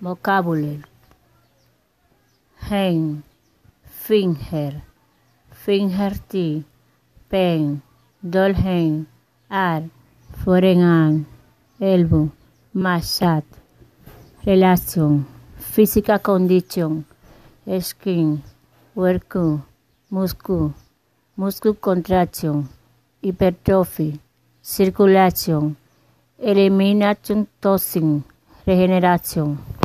Vocabulary. Hand, finger, finger fingertip, pen, doll hand, arm, foreign arm, elbow, massage. Relation, physical condition, skin, work, muscle, muscle contraction, hypertrophy, circulation, elimination toxin, regeneración.